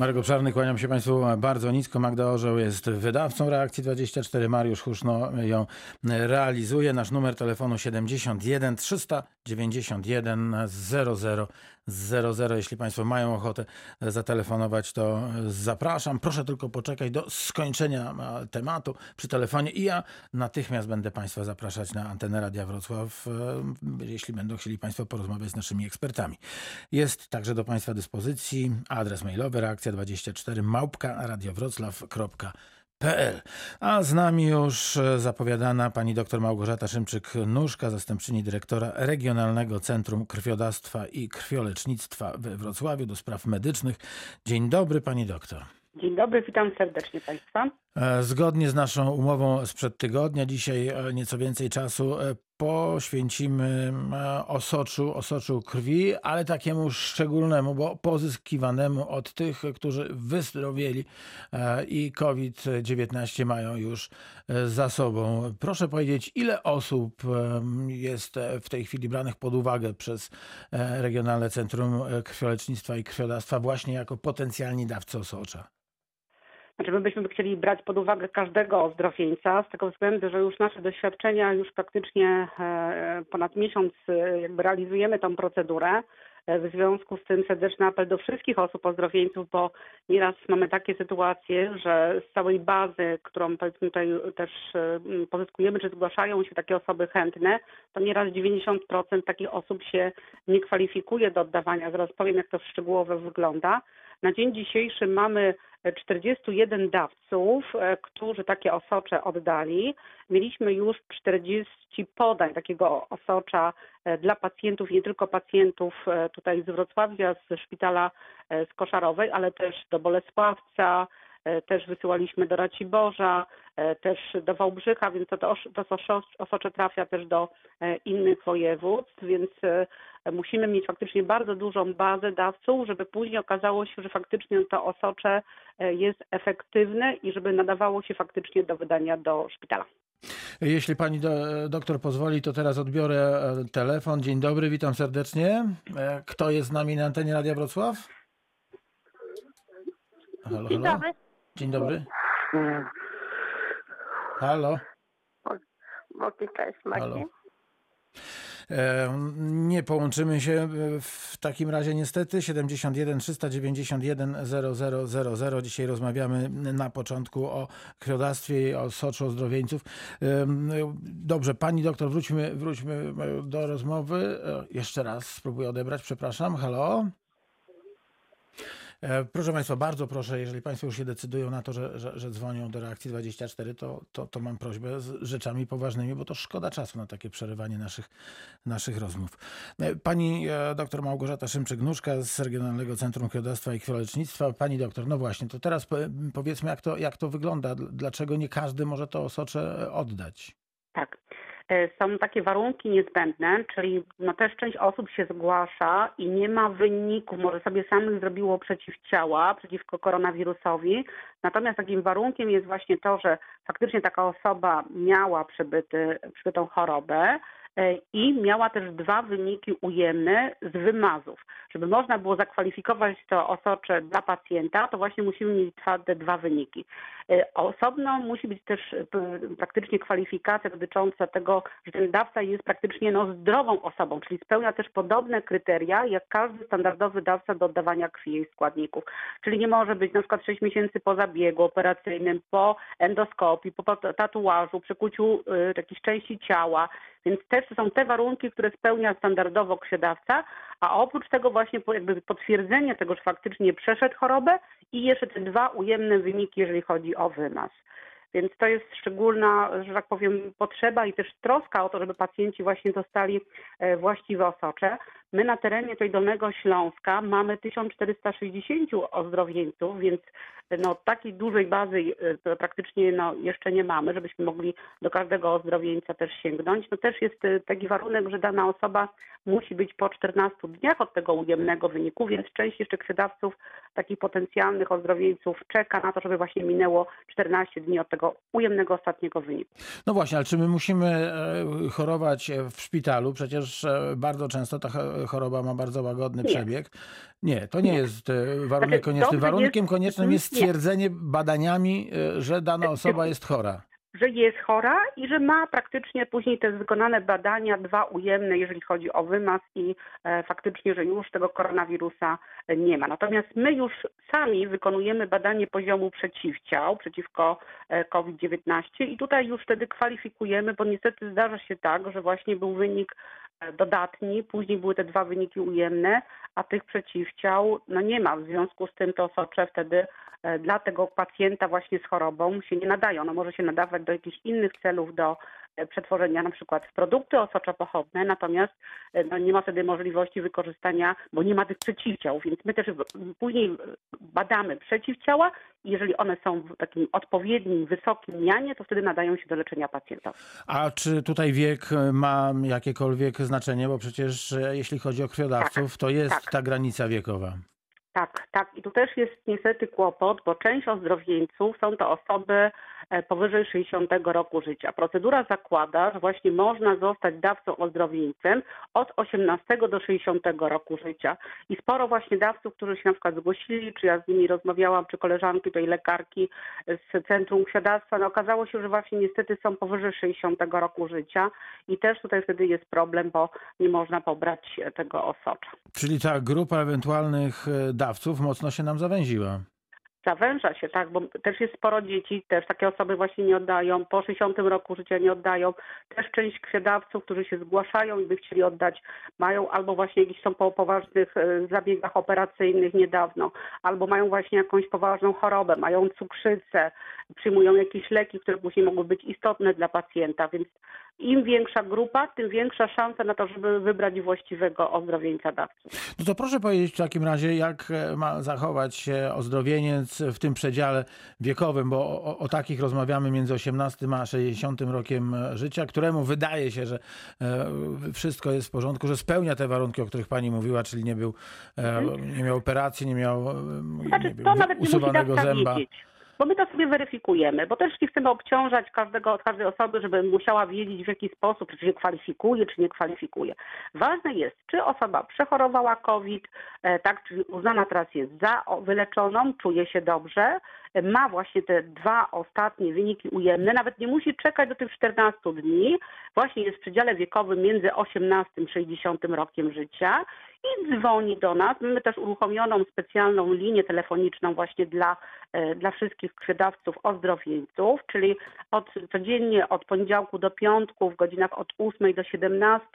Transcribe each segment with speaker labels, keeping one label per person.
Speaker 1: Marek Obszarny, kłaniam się Państwu bardzo nisko. Magda Orzeł jest wydawcą Reakcji 24. Mariusz Huszno ją realizuje. Nasz numer telefonu 71 391 00 00. Jeśli Państwo mają ochotę zatelefonować, to zapraszam. Proszę tylko poczekać do skończenia e, tematu przy telefonie i ja natychmiast będę Państwa zapraszać na antenę Radia Wrocław, e, jeśli będą chcieli Państwo porozmawiać z naszymi ekspertami. Jest także do Państwa dyspozycji adres mailowy reakcja24 małpka radiowroclaw.pl PL. A z nami już e, zapowiadana pani dr Małgorzata Szymczyk-Nóżka, zastępczyni dyrektora Regionalnego Centrum Krwiodawstwa i Krwiolecznictwa we Wrocławiu do spraw medycznych. Dzień dobry pani doktor.
Speaker 2: Dzień dobry, witam serdecznie Państwa.
Speaker 1: E, zgodnie z naszą umową sprzed tygodnia, dzisiaj e, nieco więcej czasu poświęcimy osoczu, osoczu krwi, ale takiemu szczególnemu, bo pozyskiwanemu od tych, którzy wyzdrowieli e, i COVID-19 mają już e, za sobą. Proszę powiedzieć, ile osób jest w tej chwili branych pod uwagę przez e, Regionalne Centrum Krwiolecznictwa i Krwiodawstwa właśnie jako potencjalni dawcy osocza?
Speaker 2: Znaczy my byśmy chcieli brać pod uwagę każdego ozdrowieńca z tego względu, że już nasze doświadczenia już praktycznie e, ponad miesiąc e, jakby realizujemy tą procedurę. E, w związku z tym serdeczny apel do wszystkich osób ozdrowieńców, bo nieraz mamy takie sytuacje, że z całej bazy, którą powiedzmy tutaj też pozyskujemy, czy zgłaszają się takie osoby chętne, to nieraz 90% takich osób się nie kwalifikuje do oddawania. Zaraz powiem, jak to szczegółowo wygląda. Na dzień dzisiejszy mamy 41 dawców, e, którzy takie osocze oddali. Mieliśmy już 40 podań takiego osocza e, dla pacjentów, nie tylko pacjentów e, tutaj z Wrocławia, z szpitala z Koszarowej, ale też do Bolesławca, też wysyłaliśmy do Raciborza, też do Wałbrzycha, więc to, to, to osocze trafia też do innych województw, więc musimy mieć faktycznie bardzo dużą bazę dawców, żeby później okazało się, że faktycznie to osocze e, jest efektywne i żeby nadawało się faktycznie do wydania do szpitala.
Speaker 1: Jeśli pani do, doktor pozwoli, to teraz odbiorę e, telefon. Dzień dobry, witam serdecznie. E, kto jest z nami na antenie Radia Wrocław?
Speaker 3: Halo, Dzień halo? dobry.
Speaker 1: Dzień dobry. Halo.
Speaker 3: Halo.
Speaker 1: Nie połączymy się w takim razie niestety. 71 391 0000. Dzisiaj rozmawiamy na początku o krwiodawstwie i o soczu ozdrowieńców. Dobrze, pani doktor, wróćmy, wróćmy do rozmowy. E, jeszcze raz spróbuję odebrać, przepraszam. Halo? E, proszę Państwa, bardzo proszę, jeżeli Państwo już się decydują na to, że, że, że dzwonią do reakcji 24, to, to, to mam prośbę z rzeczami poważnymi, bo to szkoda czasu na takie przerywanie naszych, naszych rozmów. E, pani e, doktor Małgorzata Szymczyk-Nóżka z Regionalnego Centrum Krwiodawstwa i Krwiolecznictwa. Pani doktor, no właśnie, to teraz powiedzmy, jak to, jak to wygląda. Dlaczego nie każdy może to osocze oddać?
Speaker 2: E, są takie warunki niezbędne, czyli no też część osób się zgłasza i nie ma wyników, może sobie samych zrobiło przeciwciała przeciwko koronawirusowi. Natomiast takim warunkiem jest właśnie to, że faktycznie taka osoba miała przybyty, przybytą chorobę, i miała też dwa wyniki ujemne z wymazów. Żeby można było zakwalifikować to osocze dla pacjenta, to właśnie musimy mieć te dwa wyniki. E, osobno musi być też e, praktycznie kwalifikacja dotycząca tego, że ten dawca jest praktycznie no, zdrową osobą, czyli spełnia też podobne kryteria jak każdy standardowy dawca do oddawania krwi i składników. Czyli nie może być na przykład 6 miesięcy po zabiegu operacyjnym, po endoskopii, po tatuażu, przekuciu y, jakichś części ciała, więc też są te warunki, które spełnia standardowo krwiodawca, a oprócz tego właśnie jakby potwierdzenie tego, że faktycznie przeszedł chorobę i jeszcze te dwa ujemne wyniki, jeżeli chodzi o wymaz. Więc to jest szczególna, że tak powiem, potrzeba i też troska o to, żeby pacjenci właśnie dostali e, właściwe osocze. My na terenie tej Dolnego Śląska mamy 1460 ozdrowieńców, więc no, takiej dużej bazy e, praktycznie no, jeszcze nie mamy, żebyśmy mogli do każdego ozdrowieńca też sięgnąć. No też jest e, taki warunek, że dana osoba musi być po 14 dniach od tego ujemnego wyniku, więc część jeszcze krwiodawców, takich potencjalnych ozdrowieńców czeka na to, żeby właśnie minęło 14 dni od tego ujemnego ostatniego wyniku.
Speaker 1: No właśnie, ale czy my musimy e, chorować w szpitalu? Przecież bardzo często ta choroba ma bardzo łagodny
Speaker 2: Nie.
Speaker 1: przebieg. Nie, to nie
Speaker 2: Nie.
Speaker 1: jest e, warunek
Speaker 2: Znaczy,
Speaker 1: konieczny. Warunkiem
Speaker 2: jest-
Speaker 1: koniecznym jest
Speaker 2: Nie.
Speaker 1: stwierdzenie badaniami, e, że dana osoba jest chora.
Speaker 2: Że jest chora i że ma praktycznie później te wykonane badania, dwa ujemne, jeżeli chodzi o wymaz i e, faktycznie, że już tego koronawirusa nie ma. Natomiast my już sami wykonujemy badanie poziomu przeciwciał przeciwko e, COVID-19 i tutaj już wtedy kwalifikujemy, bo niestety zdarza się tak, że właśnie był wynik e, dodatni, później były te dwa wyniki ujemne, a tych przeciwciał no nie ma. W związku z tym te osocze wtedy dla tego pacjenta właśnie z chorobą się nie nadają. Ono może się nadawać do jakichś innych celów, do e, przetworzenia na przykład w produkty osoczopochodne, natomiast e, no, nie ma wtedy możliwości wykorzystania, bo nie ma tych przeciwciał, więc my też później badamy przeciwciała i jeżeli one są w takim odpowiednim, wysokim mianie, to wtedy nadają się do leczenia pacjenta.
Speaker 1: A czy tutaj wiek e, ma jakiekolwiek znaczenie? Bo przecież e, jeśli chodzi o krwiodawców, to jest
Speaker 2: tak.
Speaker 1: ta granica wiekowa.
Speaker 2: Tak, tak. I tu też jest niestety kłopot, bo część ozdrowieńców są to osoby powyżej 60 roku życia. Procedura zakłada, że właśnie można zostać dawcą ozdrowieńcem od 18 do 60 roku życia. I sporo właśnie dawców, którzy się na przykład zgłosili, czy ja z nimi rozmawiałam, czy koleżanki, tutaj lekarki z Centrum Świadactwa, no okazało się, że właśnie niestety są powyżej 60 roku życia i też tutaj wtedy jest problem, bo nie można pobrać e, tego osocza.
Speaker 1: Czyli ta grupa ewentualnych e, dawców mocno się nam zawęziła.
Speaker 2: Zawęża się, tak, bo też jest sporo dzieci, też takie osoby właśnie nie oddają, po 60 roku życia nie oddają. Też część krwiodawców, którzy się zgłaszają i by chcieli oddać, mają albo właśnie jakieś są po poważnych e, zabiegach operacyjnych niedawno, albo mają właśnie jakąś poważną chorobę, mają cukrzycę, przyjmują jakieś leki, które później mogą być istotne dla pacjenta, więc im większa grupa, tym większa szansa na to, żeby wybrać właściwego ozdrowieńca dawcy.
Speaker 1: No to proszę powiedzieć w takim razie, jak e, ma zachować się ozdrowieniec w tym przedziale wiekowym, bo o, o takich rozmawiamy między 18 a 60 rokiem e, życia, któremu wydaje się, że e, wszystko jest w porządku, że spełnia te warunki, o których pani mówiła, czyli nie był, e, nie miał operacji, nie miał
Speaker 2: Znaczy,
Speaker 1: nie
Speaker 2: to nawet nie musi
Speaker 1: usuwanego
Speaker 2: dawca
Speaker 1: zęba.
Speaker 2: wiedzieć. Bo my to sobie weryfikujemy, bo też nie chcemy obciążać każdego, każdej osoby, żeby musiała wiedzieć w jaki sposób, czy się kwalifikuje, czy nie kwalifikuje. Ważne jest, czy osoba przechorowała COVID, e, tak, czy uznana teraz jest za wyleczoną, czuje się dobrze, ma właśnie te dwa ostatnie wyniki ujemne, nawet nie musi czekać do tych 14 dni, właśnie jest w przedziale wiekowym między 18 a 60 rokiem życia i dzwoni do nas. Mamy też uruchomioną specjalną linię telefoniczną właśnie dla, e, dla wszystkich krwiodawców ozdrowieńców, czyli od, codziennie od poniedziałku do piątku w godzinach od 8 do 17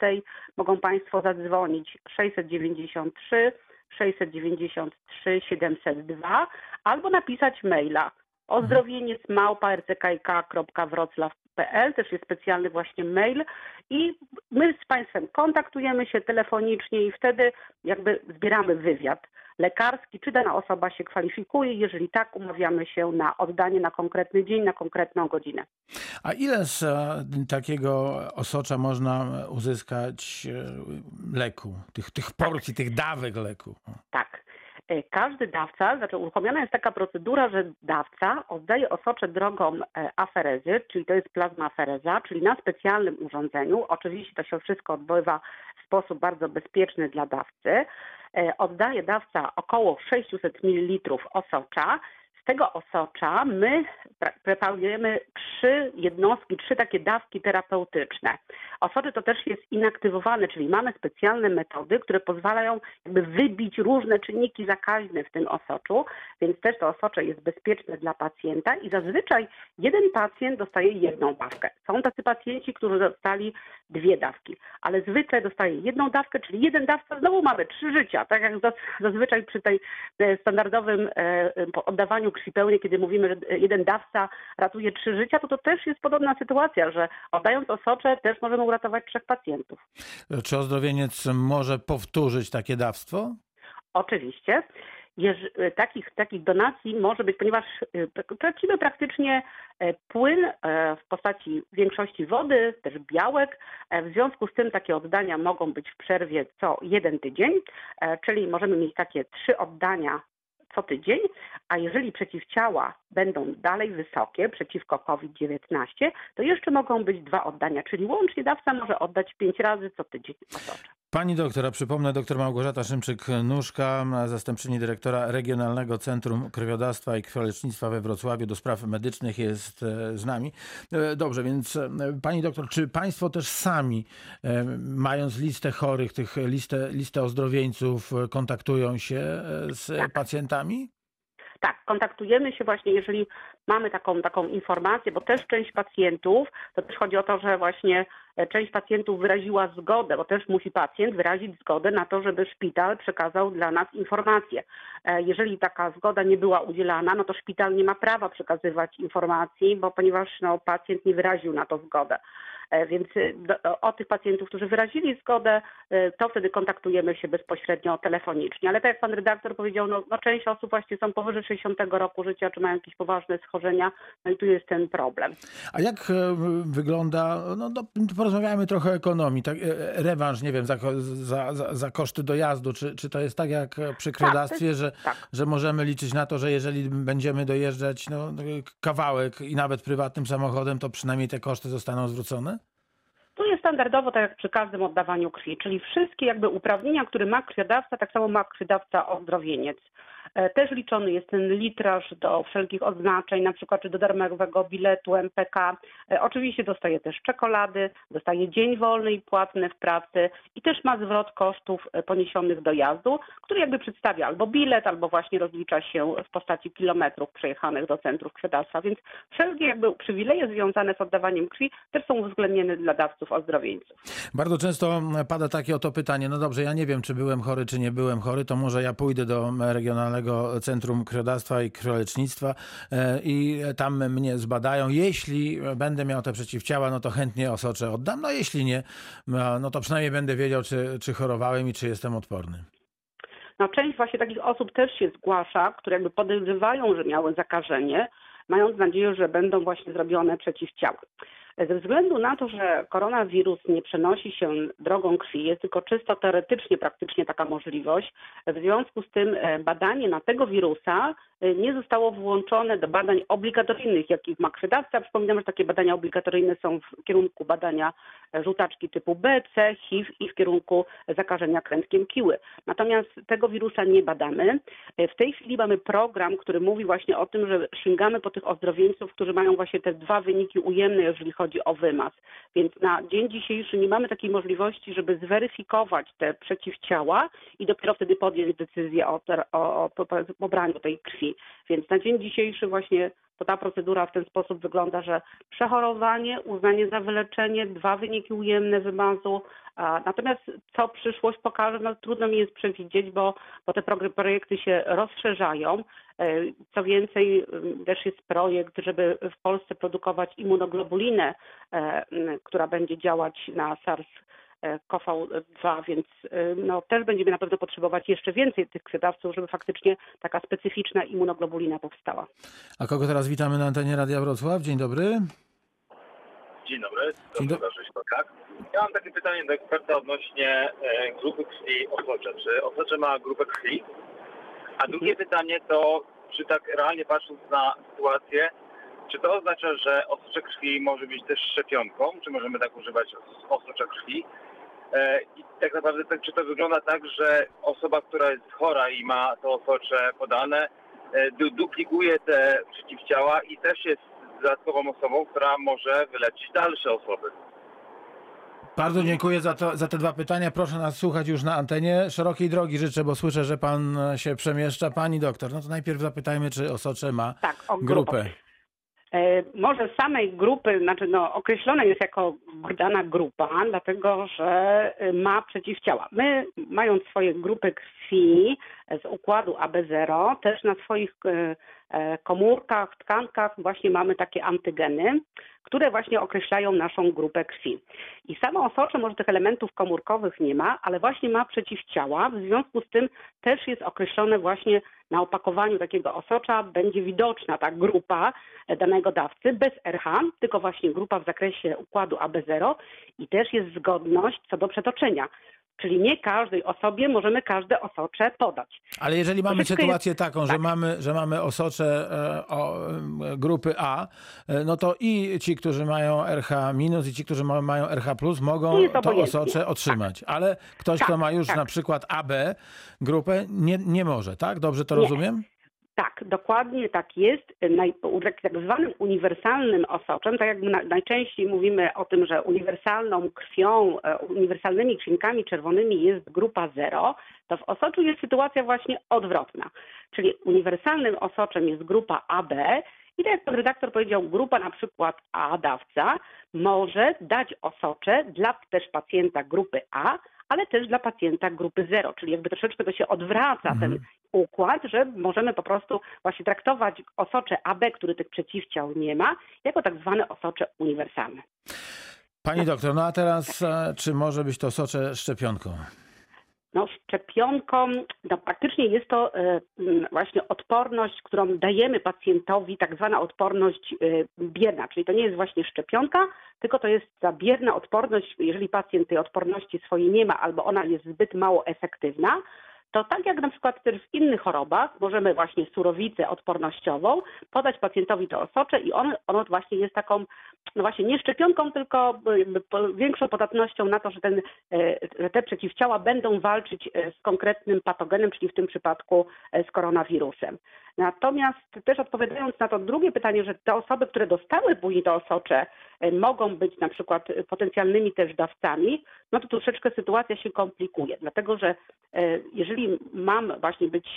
Speaker 2: mogą Państwo zadzwonić. 693 693 702 albo napisać maila ozdrowieniec małpa rckik.wroclaw.pl też jest specjalny właśnie mail i my z Państwem kontaktujemy się telefonicznie i wtedy jakby zbieramy wywiad lekarski, czy dana osoba się kwalifikuje. Jeżeli tak, umawiamy się na oddanie na konkretny dzień, na konkretną godzinę.
Speaker 1: A ile z e, takiego osocza można uzyskać e, leku, tych, tych porcji, tych dawek leku?
Speaker 2: Tak. E, Każdy dawca, znaczy uruchomiona jest taka procedura, że dawca oddaje osocze drogą e, aferezy, czyli to jest plazmafereza, czyli na specjalnym urządzeniu. Oczywiście to się wszystko odbywa w sposób bardzo bezpieczny dla dawcy. E, Oddaje dawca około 600 ml osocza. Tego osocza my pre- preparujemy trzy jednostki, trzy takie dawki terapeutyczne. Osocze to też jest inaktywowane, czyli mamy specjalne metody, które pozwalają jakby wybić różne czynniki zakaźne w tym osoczu, więc też to osocze jest bezpieczne dla pacjenta i zazwyczaj jeden pacjent dostaje jedną dawkę. Są tacy pacjenci, którzy dostali dwie dawki, ale zwykle dostaje jedną dawkę, czyli jeden dawca, znowu mamy trzy życia, tak jak zaz- zazwyczaj przy tej e, standardowym e, e, oddawaniu krwi pełnej, kiedy mówimy, że jeden dawca ratuje trzy życia, to to też jest podobna sytuacja, że oddając osocze też możemy uratować trzech pacjentów.
Speaker 1: Czy ozdrowieniec może powtórzyć takie dawstwo?
Speaker 2: Oczywiście. E, takich, takich donacji może być, ponieważ e, tracimy praktycznie e, płyn w postaci większości wody, też białek. W związku z tym takie oddania mogą być w przerwie co jeden tydzień, czyli możemy mieć takie trzy oddania co tydzień, a jeżeli przeciwciała będą dalej wysokie przeciwko COVID-19, to jeszcze mogą być dwa oddania, czyli łącznie dawca może oddać pięć razy co tydzień osocza.
Speaker 1: Pani doktora, przypomnę, doktor Małgorzata Szymczyk-Nóżka, zastępczyni dyrektora Regionalnego Centrum Krwiodawstwa i Krwiolecznictwa we Wrocławiu do spraw medycznych jest e, z nami. E, Dobrze, więc e, pani doktor, czy państwo też sami, mając listę chorych, tych listę, listę ozdrowieńców, kontaktują się z pacjentami?
Speaker 2: Tak, kontaktujemy się właśnie, jeżeli mamy taką, taką informację, bo też część pacjentów, to też chodzi o to, że właśnie część pacjentów wyraziła zgodę, bo też musi pacjent wyrazić zgodę na to, żeby szpital przekazał dla nas informację. E, Jeżeli taka zgoda nie była udzielana, no to szpital nie ma prawa przekazywać informacji, bo ponieważ no, pacjent nie wyraził na to zgodę. E, Więc e, do, o tych pacjentów, którzy wyrazili zgodę, e, to wtedy kontaktujemy się bezpośrednio telefonicznie. Ale tak jak pan redaktor powiedział, no, no część osób właśnie są powyżej 60 roku życia, czy mają jakieś poważne schorzenia, no i tu jest ten problem.
Speaker 1: A jak e, wygląda, no, no porozmawiajmy trochę o ekonomii, tak, e, rewanż, nie wiem, za, za, za, za koszty dojazdu, czy, czy to jest tak jak przy krwiodawstwie, że,
Speaker 2: tak.
Speaker 1: że możemy liczyć na to, że jeżeli będziemy dojeżdżać no, kawałek i nawet prywatnym samochodem, to przynajmniej te koszty zostaną zwrócone?
Speaker 2: Tu jest standardowo tak jak przy każdym oddawaniu krwi, czyli wszystkie jakby uprawnienia, które ma krwiodawca, tak samo ma krwiodawca ozdrowieniec. E, Też liczony jest ten litraż do wszelkich odznaczeń, na przykład czy do darmowego biletu MPK. E, Oczywiście dostaje też czekolady, dostaje dzień wolny i płatny w pracy i też ma zwrot kosztów e, poniesionych do jazdu, który jakby przedstawia albo bilet, albo właśnie rozlicza się w postaci kilometrów przejechanych do centrów krwiodawstwa. Więc wszelkie jakby przywileje związane z oddawaniem krwi też są uwzględnione dla dawców ozdrowieńców.
Speaker 1: Bardzo często pada takie oto pytanie, no dobrze, ja nie wiem, czy byłem chory, czy nie byłem chory, to może ja pójdę do Regionalnego Centrum Krwiodawstwa i Krwiolecznictwa e, i tam mnie zbadają. Jeśli będę miał te przeciwciała, no to chętnie osocze oddam, no jeśli nie, no no to przynajmniej będę wiedział, czy, czy chorowałem i czy jestem odporny.
Speaker 2: No, część właśnie takich osób też się zgłasza, które jakby podejrzewają, że miały zakażenie, mając nadzieję, że będą właśnie zrobione przeciwciała. Ze względu na to, że koronawirus nie przenosi się drogą krwi, jest tylko czysto teoretycznie praktycznie taka możliwość, w związku z tym e, badanie na tego wirusa e, nie zostało włączone do badań obligatoryjnych, jakich ma krwiodawca. Przypominam, że takie badania obligatoryjne są w kierunku badania e, żółtaczki typu B, C, HIV i w kierunku zakażenia krętkiem kiły. Natomiast tego wirusa nie badamy. W tej chwili mamy program, który mówi właśnie o tym, że sięgamy po tych ozdrowieńców, którzy mają właśnie te dwa wyniki ujemne, jeżeli chodzi o wymaz. Więc na dzień dzisiejszy nie mamy takiej możliwości, żeby zweryfikować te przeciwciała i dopiero wtedy podjąć decyzję o, o, o po- pobraniu tej krwi. Więc na dzień dzisiejszy właśnie to ta procedura w ten sposób wygląda, że przechorowanie, uznanie za wyleczenie, dwa wyniki ujemne wymazu. Natomiast co przyszłość pokaże, no trudno mi jest przewidzieć, bo, bo te projekty się rozszerzają. E, Co więcej, też jest projekt, żeby w Polsce produkować immunoglobulinę, e, która będzie działać na SARS. CoV-2, więc e, no, też będziemy na pewno potrzebować jeszcze więcej tych krwiodawców, żeby faktycznie taka specyficzna immunoglobulina powstała.
Speaker 1: A kogo teraz witamy na antenie Radia Wrocław? Dzień dobry.
Speaker 3: Dzień dobry,
Speaker 1: Dzień do-
Speaker 3: Piotr Rzeźkokak. Ja mam takie pytanie do eksperta odnośnie e, grupy krwi osocze. Czy osocze ma grupę krwi? A drugie pytanie to, czy tak realnie patrząc na sytuację, czy to oznacza, że osocze krwi może być też szczepionką? Czy możemy tak używać os- osocza krwi? E, I tak naprawdę, tak, czy to wygląda tak, że osoba, która jest chora i ma to osocze podane, e, du- duplikuje te przeciwciała i też jest dodatkową osobą, która może wyleczyć dalsze osoby.
Speaker 1: Bardzo dziękuję za, to, za te dwa pytania. Proszę nas słuchać już na antenie. Szerokiej drogi życzę, bo słyszę, że pan się przemieszcza. Pani doktor, no to najpierw zapytajmy, czy osocze ma
Speaker 2: Tak,
Speaker 1: grupę.
Speaker 2: E, Może samej grupy, znaczy no, określone jest jako dana grupa, dlatego że e, ma przeciwciała. My, mając swoje grupy krwi z układu AB0, też na swoich e, e, komórkach, tkankach właśnie mamy takie antygeny, które właśnie określają naszą grupę krwi. I samo osocze może tych elementów komórkowych nie ma, ale właśnie ma przeciwciała, w związku z tym też jest określone właśnie na opakowaniu takiego osocza będzie widoczna ta grupa danego dawcy bez RH, tylko właśnie grupa w zakresie układu AB0 i też jest zgodność co do przetoczenia. Czyli nie każdej osobie możemy każde osocze podać.
Speaker 1: Ale jeżeli mamy sytuację taką, że,
Speaker 2: tak.
Speaker 1: mamy, że mamy osocze e, o, e, grupy A, e, no to i ci, którzy mają RH minus i ci, którzy ma, mają RH plus mogą
Speaker 2: To jest
Speaker 1: osocze otrzymać. Ale ktoś,
Speaker 2: Tak,
Speaker 1: kto ma już
Speaker 2: tak.
Speaker 1: na przykład AB grupę, nie, nie może, tak? Dobrze to
Speaker 2: Nie.
Speaker 1: rozumiem?
Speaker 2: Tak, dokładnie tak jest. Tak tak zwanym uniwersalnym osoczem, tak jak na, najczęściej mówimy o tym, że uniwersalną krwią, e, uniwersalnymi krwinkami czerwonymi jest grupa 0, to w osoczu jest sytuacja właśnie odwrotna. Czyli uniwersalnym osoczem jest grupa AB i tak jak pan redaktor powiedział, grupa na przykład A dawca może dać osocze dla też pacjenta grupy A, ale też dla pacjenta grupy 0, czyli jakby troszeczkę to się odwraca
Speaker 1: Mhm.
Speaker 2: ten układ, że możemy po prostu właśnie traktować osocze AB, który tych przeciwciał nie ma, jako tak zwane osocze uniwersalne.
Speaker 1: Pani doktor, no a teraz e, czy może być to socze szczepionką?
Speaker 2: Szczepionką, no, praktycznie jest to e, właśnie odporność, którą dajemy pacjentowi, tak zwana odporność e, bierna, czyli to nie jest właśnie szczepionka, tylko to jest ta bierna odporność, jeżeli pacjent tej odporności swojej nie ma albo ona jest zbyt mało efektywna, to tak jak na przykład też w innych chorobach, możemy właśnie surowicę odpornościową podać pacjentowi to osocze i on, ono właśnie jest taką, no właśnie nie szczepionką, tylko większą podatnością na to, że, ten, e, że te przeciwciała będą walczyć e, z konkretnym patogenem, czyli w tym przypadku e, z koronawirusem. Natomiast też odpowiadając na to drugie pytanie, że te osoby, które dostały później to osocze, e, mogą być na przykład e, potencjalnymi też dawcami, no to troszeczkę sytuacja się komplikuje, dlatego że e, jeżeli mam właśnie być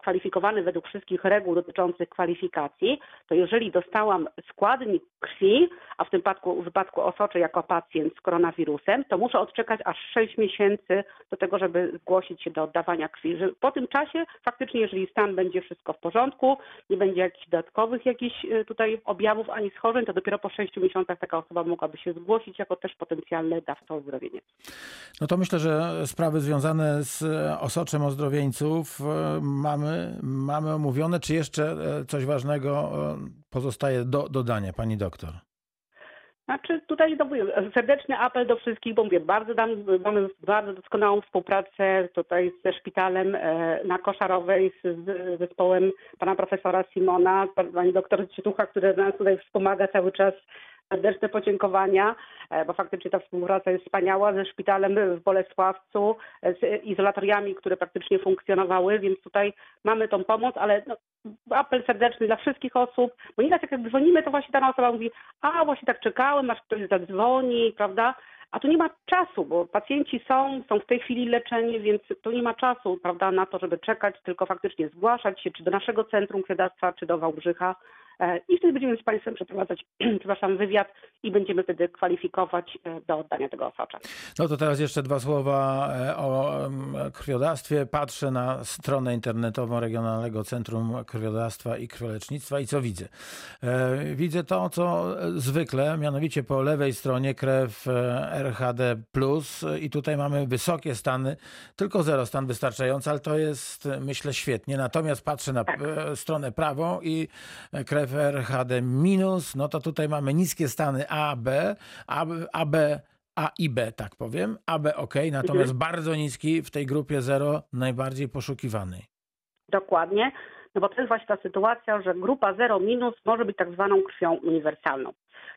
Speaker 2: kwalifikowany według wszystkich reguł dotyczących kwalifikacji, to jeżeli dostałam składnik krwi, a w tym wypadku, wypadku osocze jako pacjent z koronawirusem, to muszę odczekać aż 6 miesięcy do tego, żeby zgłosić się do oddawania krwi. Po tym czasie faktycznie, jeżeli stan będzie wszystko w porządku, nie będzie jakichś dodatkowych jakichś e, tutaj objawów ani schorzeń, to dopiero po 6 miesiącach taka osoba mogłaby się zgłosić jako też potencjalny dawca uzdrowienia.
Speaker 1: No to myślę, że sprawy związane z e, osoczem ozdrowieńców e, mamy, mamy omówione. Czy jeszcze e, coś ważnego pozostaje do dodania, pani doktor?
Speaker 2: Znaczy tutaj mówię, serdeczny apel do wszystkich, bo mówię, bardzo dam, mamy bardzo doskonałą współpracę tutaj ze szpitalem e, na Koszarowej z, z zespołem pana profesora Simona, pani doktor Cietucha, który nas tutaj wspomaga cały czas. Serdeczne podziękowania, e, bo faktycznie ta współpraca jest wspaniała ze szpitalem w Bolesławcu, e, z izolatoriami, które praktycznie funkcjonowały, więc tutaj mamy tą pomoc, ale no, apel serdeczny dla wszystkich osób, bo nie tak jak dzwonimy, to właśnie ta osoba mówi, a właśnie tak czekałem, aż ktoś zadzwoni, prawda? A tu nie ma czasu, bo pacjenci są, są w tej chwili leczeni, więc tu nie ma czasu, prawda, na to, żeby czekać, tylko faktycznie zgłaszać się, czy do naszego Centrum Krwiodawstwa, czy do Wałbrzycha i wtedy będziemy z Państwem przeprowadzać, przepraszam, wywiad i będziemy wtedy kwalifikować e, do oddania tego osocza.
Speaker 1: No to teraz jeszcze dwa słowa e, o em, krwiodawstwie. Patrzę na stronę internetową Regionalnego Centrum Krwiodawstwa i Krwiolecznictwa i co widzę? E, Widzę to, co zwykle, mianowicie po lewej stronie krew e, RHD+, i tutaj mamy wysokie stany, tylko zero stan wystarczający, ale to jest, e, myślę, świetnie. Natomiast patrzę na
Speaker 2: Tak.
Speaker 1: e, stronę prawą i krew RHD-, no to tutaj mamy niskie stany AB, AB, AB a i B, tak powiem. AB ok, natomiast
Speaker 2: Mhm.
Speaker 1: bardzo niski w tej grupie 0, najbardziej poszukiwanej.
Speaker 2: Dokładnie, no bo to jest właśnie ta sytuacja, że grupa 0 minus może być tak zwaną krwią uniwersalną.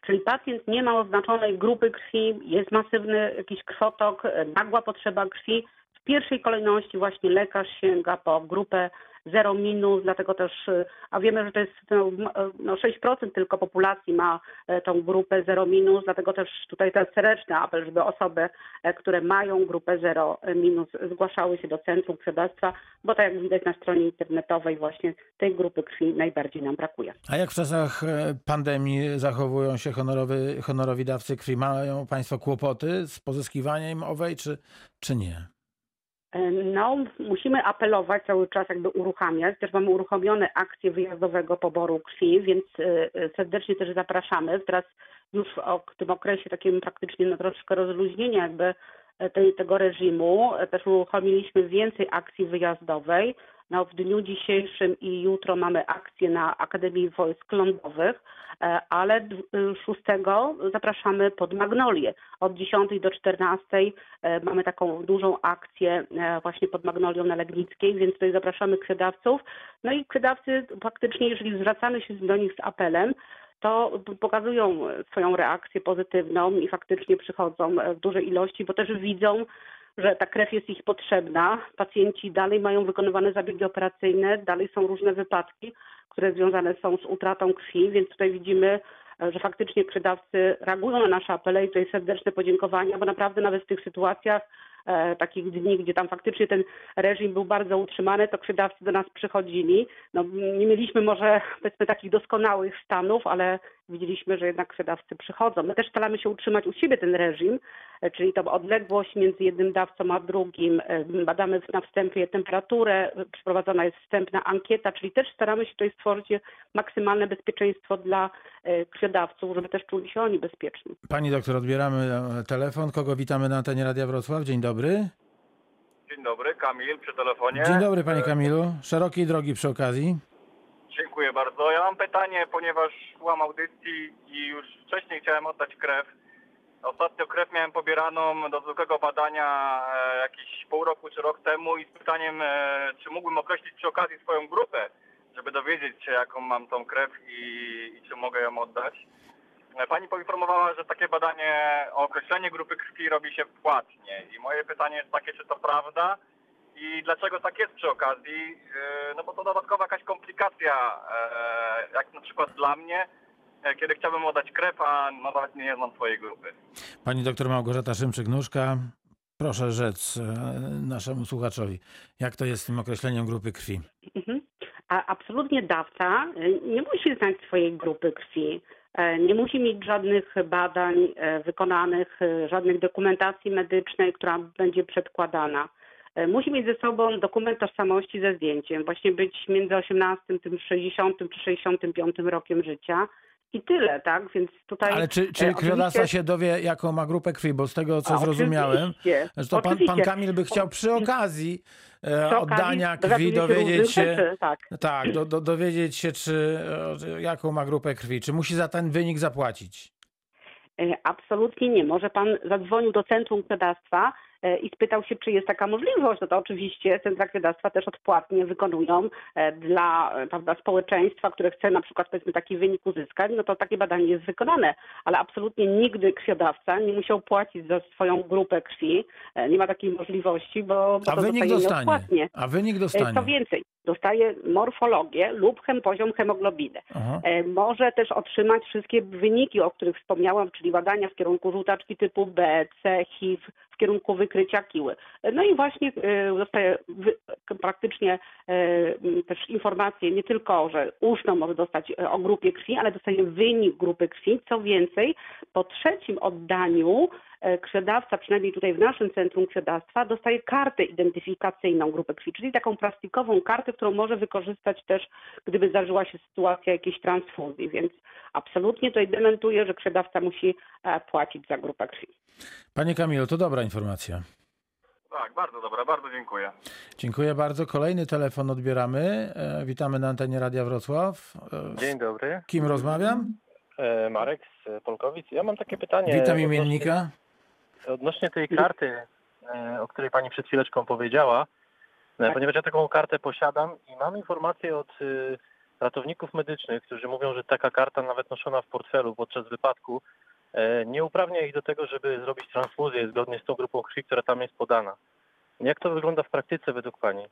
Speaker 2: Czyli pacjent nie ma oznaczonej grupy krwi, jest masywny jakiś krwotok, nagła potrzeba krwi. W pierwszej kolejności właśnie lekarz sięga po grupę 0 minus, dlatego też, e, a wiemy, że to jest no, m- e, no 6% tylko populacji ma e, tą grupę 0 minus, dlatego też tutaj ten serdeczny apel, żeby osoby, e, które mają grupę 0 minus zgłaszały się do Centrum Krwiodawstwa, bo tak jak widać na stronie internetowej właśnie tej grupy krwi najbardziej nam brakuje.
Speaker 1: A jak w czasach e, pandemii zachowują się honorowy, honorowi dawcy krwi? Mają Państwo kłopoty z pozyskiwaniem owej, czy, czy nie?
Speaker 2: No, musimy apelować cały czas, jakby uruchamiać. Też mamy uruchomione akcje wyjazdowego poboru krwi, więc e, e, serdecznie też zapraszamy. Teraz już w tym okresie takim praktycznie no, troszkę rozluźnienia jakby e, tej, tego reżimu e, też uruchomiliśmy więcej akcji wyjazdowej. No, w dniu dzisiejszym i jutro mamy akcję na Akademii Wojsk Lądowych, e, ale d- y, 6 zapraszamy pod Magnolię. Od 10 do 14 e, mamy taką dużą akcję e, właśnie pod Magnolią na Legnickiej, więc tutaj zapraszamy krwiodawców. No i krwiodawcy faktycznie, jeżeli zwracamy się do nich z apelem, to pokazują e, swoją reakcję pozytywną i faktycznie przychodzą e, w dużej ilości, bo też widzą, że ta krew jest ich potrzebna. Pacjenci dalej mają wykonywane zabiegi operacyjne, dalej są różne wypadki, które związane są z utratą krwi, więc tutaj widzimy, e, że faktycznie krwiodawcy reagują na nasze apele i tutaj serdeczne podziękowania, bo naprawdę nawet w tych sytuacjach e, takich dni, gdzie tam faktycznie ten reżim był bardzo utrzymany, to krwiodawcy do nas przychodzili. No, nie mieliśmy może powiedzmy takich doskonałych stanów, ale widzieliśmy, że jednak krwiodawcy przychodzą. My też staramy się utrzymać u siebie ten reżim, e, czyli tą odległość między jednym dawcą a drugim. E, Badamy na wstępie temperaturę, e, przeprowadzona jest wstępna ankieta, czyli też staramy się tutaj stworzyć maksymalne bezpieczeństwo dla krwiodawców, żeby też czuli się oni bezpieczni.
Speaker 1: Pani doktor, odbieramy telefon. Kogo witamy na antenie Radia Wrocław? Dzień dobry.
Speaker 3: Dzień dobry, Kamil przy telefonie.
Speaker 1: Dzień dobry, panie Kamilu. Szerokiej drogi przy okazji.
Speaker 3: Dziękuję bardzo. Ja mam pytanie, ponieważ słucham audycji i już wcześniej chciałem oddać krew. Ostatnio krew miałem pobieraną do zwykłego badania e, jakieś pół roku czy rok temu i z pytaniem, e, czy mógłbym określić przy okazji swoją grupę, żeby dowiedzieć się, jaką mam tą krew i, i czy mogę ją oddać. E, Pani poinformowała, że takie badanie określenie grupy krwi robi się płatnie. I moje pytanie jest takie, czy to prawda? I dlaczego tak jest przy okazji? Yy, No bo to dodatkowa jakaś komplikacja, e, jak na przykład dla mnie, e, kiedy chciałbym oddać krew, a nawet nie znam swojej grupy.
Speaker 1: Pani doktor Małgorzata Szymczyk-Nóżka. Proszę rzec e, naszemu słuchaczowi, jak to jest z tym określeniem grupy krwi.
Speaker 2: Mhm. A absolutnie dawca nie musi znać swojej grupy krwi. e, Nie musi mieć żadnych badań e, wykonanych, e, żadnych dokumentacji medycznej, która będzie przedkładana. E, Musi mieć ze sobą dokument tożsamości ze zdjęciem, właśnie być między 18, tym 60 czy 65 rokiem życia. I tyle, tak? Więc tutaj.
Speaker 1: Ale czy,
Speaker 2: e,
Speaker 1: czy
Speaker 2: oczywiście-
Speaker 1: krwiodawca się dowie, jaką ma grupę krwi? Bo z tego, co
Speaker 2: A,
Speaker 1: zrozumiałem,
Speaker 2: oczywiście,
Speaker 1: że to pan, pan
Speaker 2: oczywiście.
Speaker 1: Kamil by chciał przy okazji e,
Speaker 2: Przy okazji
Speaker 1: oddania krwi dowiedzieć się,
Speaker 2: rzeczy, Tak.
Speaker 1: tak, do, do, dowiedzieć się, czy, e, jaką ma grupę krwi, czy musi za ten wynik zapłacić.
Speaker 2: E, Absolutnie nie. Może pan zadzwonił do Centrum Krwiodawstwa e, i spytał się, czy jest taka możliwość. No to oczywiście Centra Krwiodawstwa też odpłatnie wykonują e, dla e, prawda, społeczeństwa, które chce na przykład powiedzmy taki wynik uzyskać, no to takie badanie jest wykonane. Ale absolutnie nigdy krwiodawca nie musiał płacić za swoją grupę krwi. E, Nie ma takiej możliwości, bo, bo
Speaker 1: A
Speaker 2: to
Speaker 1: wynik dostanie. A wynik
Speaker 2: E,
Speaker 1: dostanie.
Speaker 2: Co więcej, dostaje morfologię lub hem, poziom hemoglobiny.
Speaker 1: Aha.
Speaker 2: E, może też otrzymać wszystkie wyniki, o których wspomniałam, czyli badania w kierunku żółtaczki typu B, C, HIV, w kierunku wykrycia kiły. E, No i właśnie e, dostaje wy, praktycznie e, też informacje nie tylko, że uczną może dostać e, o grupie krwi, ale dostaje wynik grupy krwi. Co więcej, po trzecim oddaniu e, krwiodawca, przynajmniej tutaj w naszym Centrum Krwiodawstwa, dostaje kartę identyfikacyjną grupy krwi, czyli taką plastikową kartę, którą może wykorzystać też, gdyby zdarzyła się sytuacja jakiejś transfuzji. Więc absolutnie tutaj dementuję, że krwiodawca musi e, płacić za grupę krwi.
Speaker 1: Panie Kamilu, to dobra informacja.
Speaker 3: Tak, bardzo dobra, bardzo dziękuję.
Speaker 1: Dziękuję bardzo. Kolejny telefon odbieramy. E, witamy na antenie Radia Wrocław. E,
Speaker 4: Dzień dobry,
Speaker 1: z kim rozmawiam?
Speaker 4: e, Marek z Polkowic. Ja mam takie pytanie
Speaker 1: Witam
Speaker 4: odnośnie,
Speaker 1: imiennika.
Speaker 4: odnośnie tej karty, o której Pani przed chwileczką powiedziała,
Speaker 2: Tak.
Speaker 4: ponieważ ja taką kartę posiadam i mam informację od ratowników medycznych, którzy mówią, że taka karta nawet noszona w portfelu podczas wypadku nie uprawnia ich do tego, żeby zrobić transfuzję zgodnie z tą grupą krwi, która tam jest podana. Jak to wygląda w praktyce według Pani?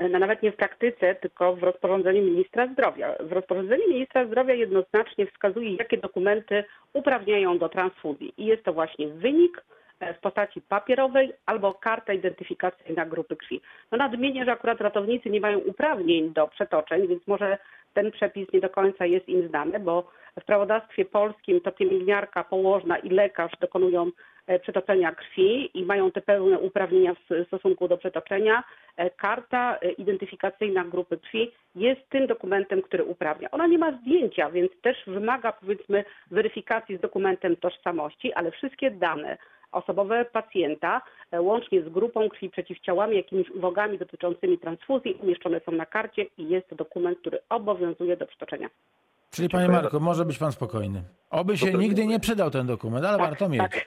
Speaker 2: no nawet nie w praktyce, tylko w rozporządzeniu ministra zdrowia. W rozporządzeniu ministra zdrowia jednoznacznie wskazuje, jakie dokumenty uprawniają do transfuzji. I jest to właśnie wynik e, w postaci papierowej albo karta identyfikacyjna grupy krwi. No nadmienię, że akurat ratownicy nie mają uprawnień do przetoczeń, więc może ten przepis nie do końca jest im znany, bo w prawodawstwie polskim to pielęgniarka, położna i lekarz dokonują e, przetoczenia krwi i mają te pełne uprawnienia w stosunku do przetoczenia. E, Karta e, identyfikacyjna grupy krwi jest tym dokumentem, który uprawnia. Ona nie ma zdjęcia, więc też wymaga powiedzmy weryfikacji z dokumentem tożsamości, ale wszystkie dane osobowe pacjenta, e, łącznie z grupą krwi, przeciwciałami, jakimiś uwagami dotyczącymi transfuzji, umieszczone są na karcie i jest to dokument, który obowiązuje do przytoczenia.
Speaker 1: Czyli panie Marku, może być pan spokojny. Oby się nigdy nie przydał ten dokument, ale warto mieć.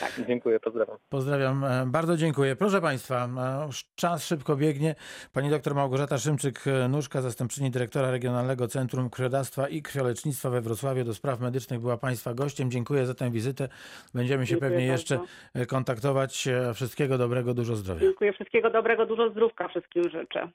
Speaker 2: Tak.
Speaker 4: Dziękuję, pozdrawiam.
Speaker 1: Pozdrawiam, e, bardzo dziękuję. Proszę Państwa, e, czas szybko biegnie. Pani doktor Małgorzata Szymczyk-Nóżka, zastępczyni dyrektora Regionalnego Centrum Krwiodawstwa i Krwiolecznictwa we Wrocławiu do spraw medycznych była Państwa gościem. Dziękuję za tę wizytę. Będziemy się
Speaker 2: Dziękuję
Speaker 1: pewnie
Speaker 2: bardzo.
Speaker 1: jeszcze e, kontaktować. E, Wszystkiego dobrego, dużo zdrowia.
Speaker 2: Dziękuję. Wszystkiego dobrego, dużo zdrówka wszystkim życzę.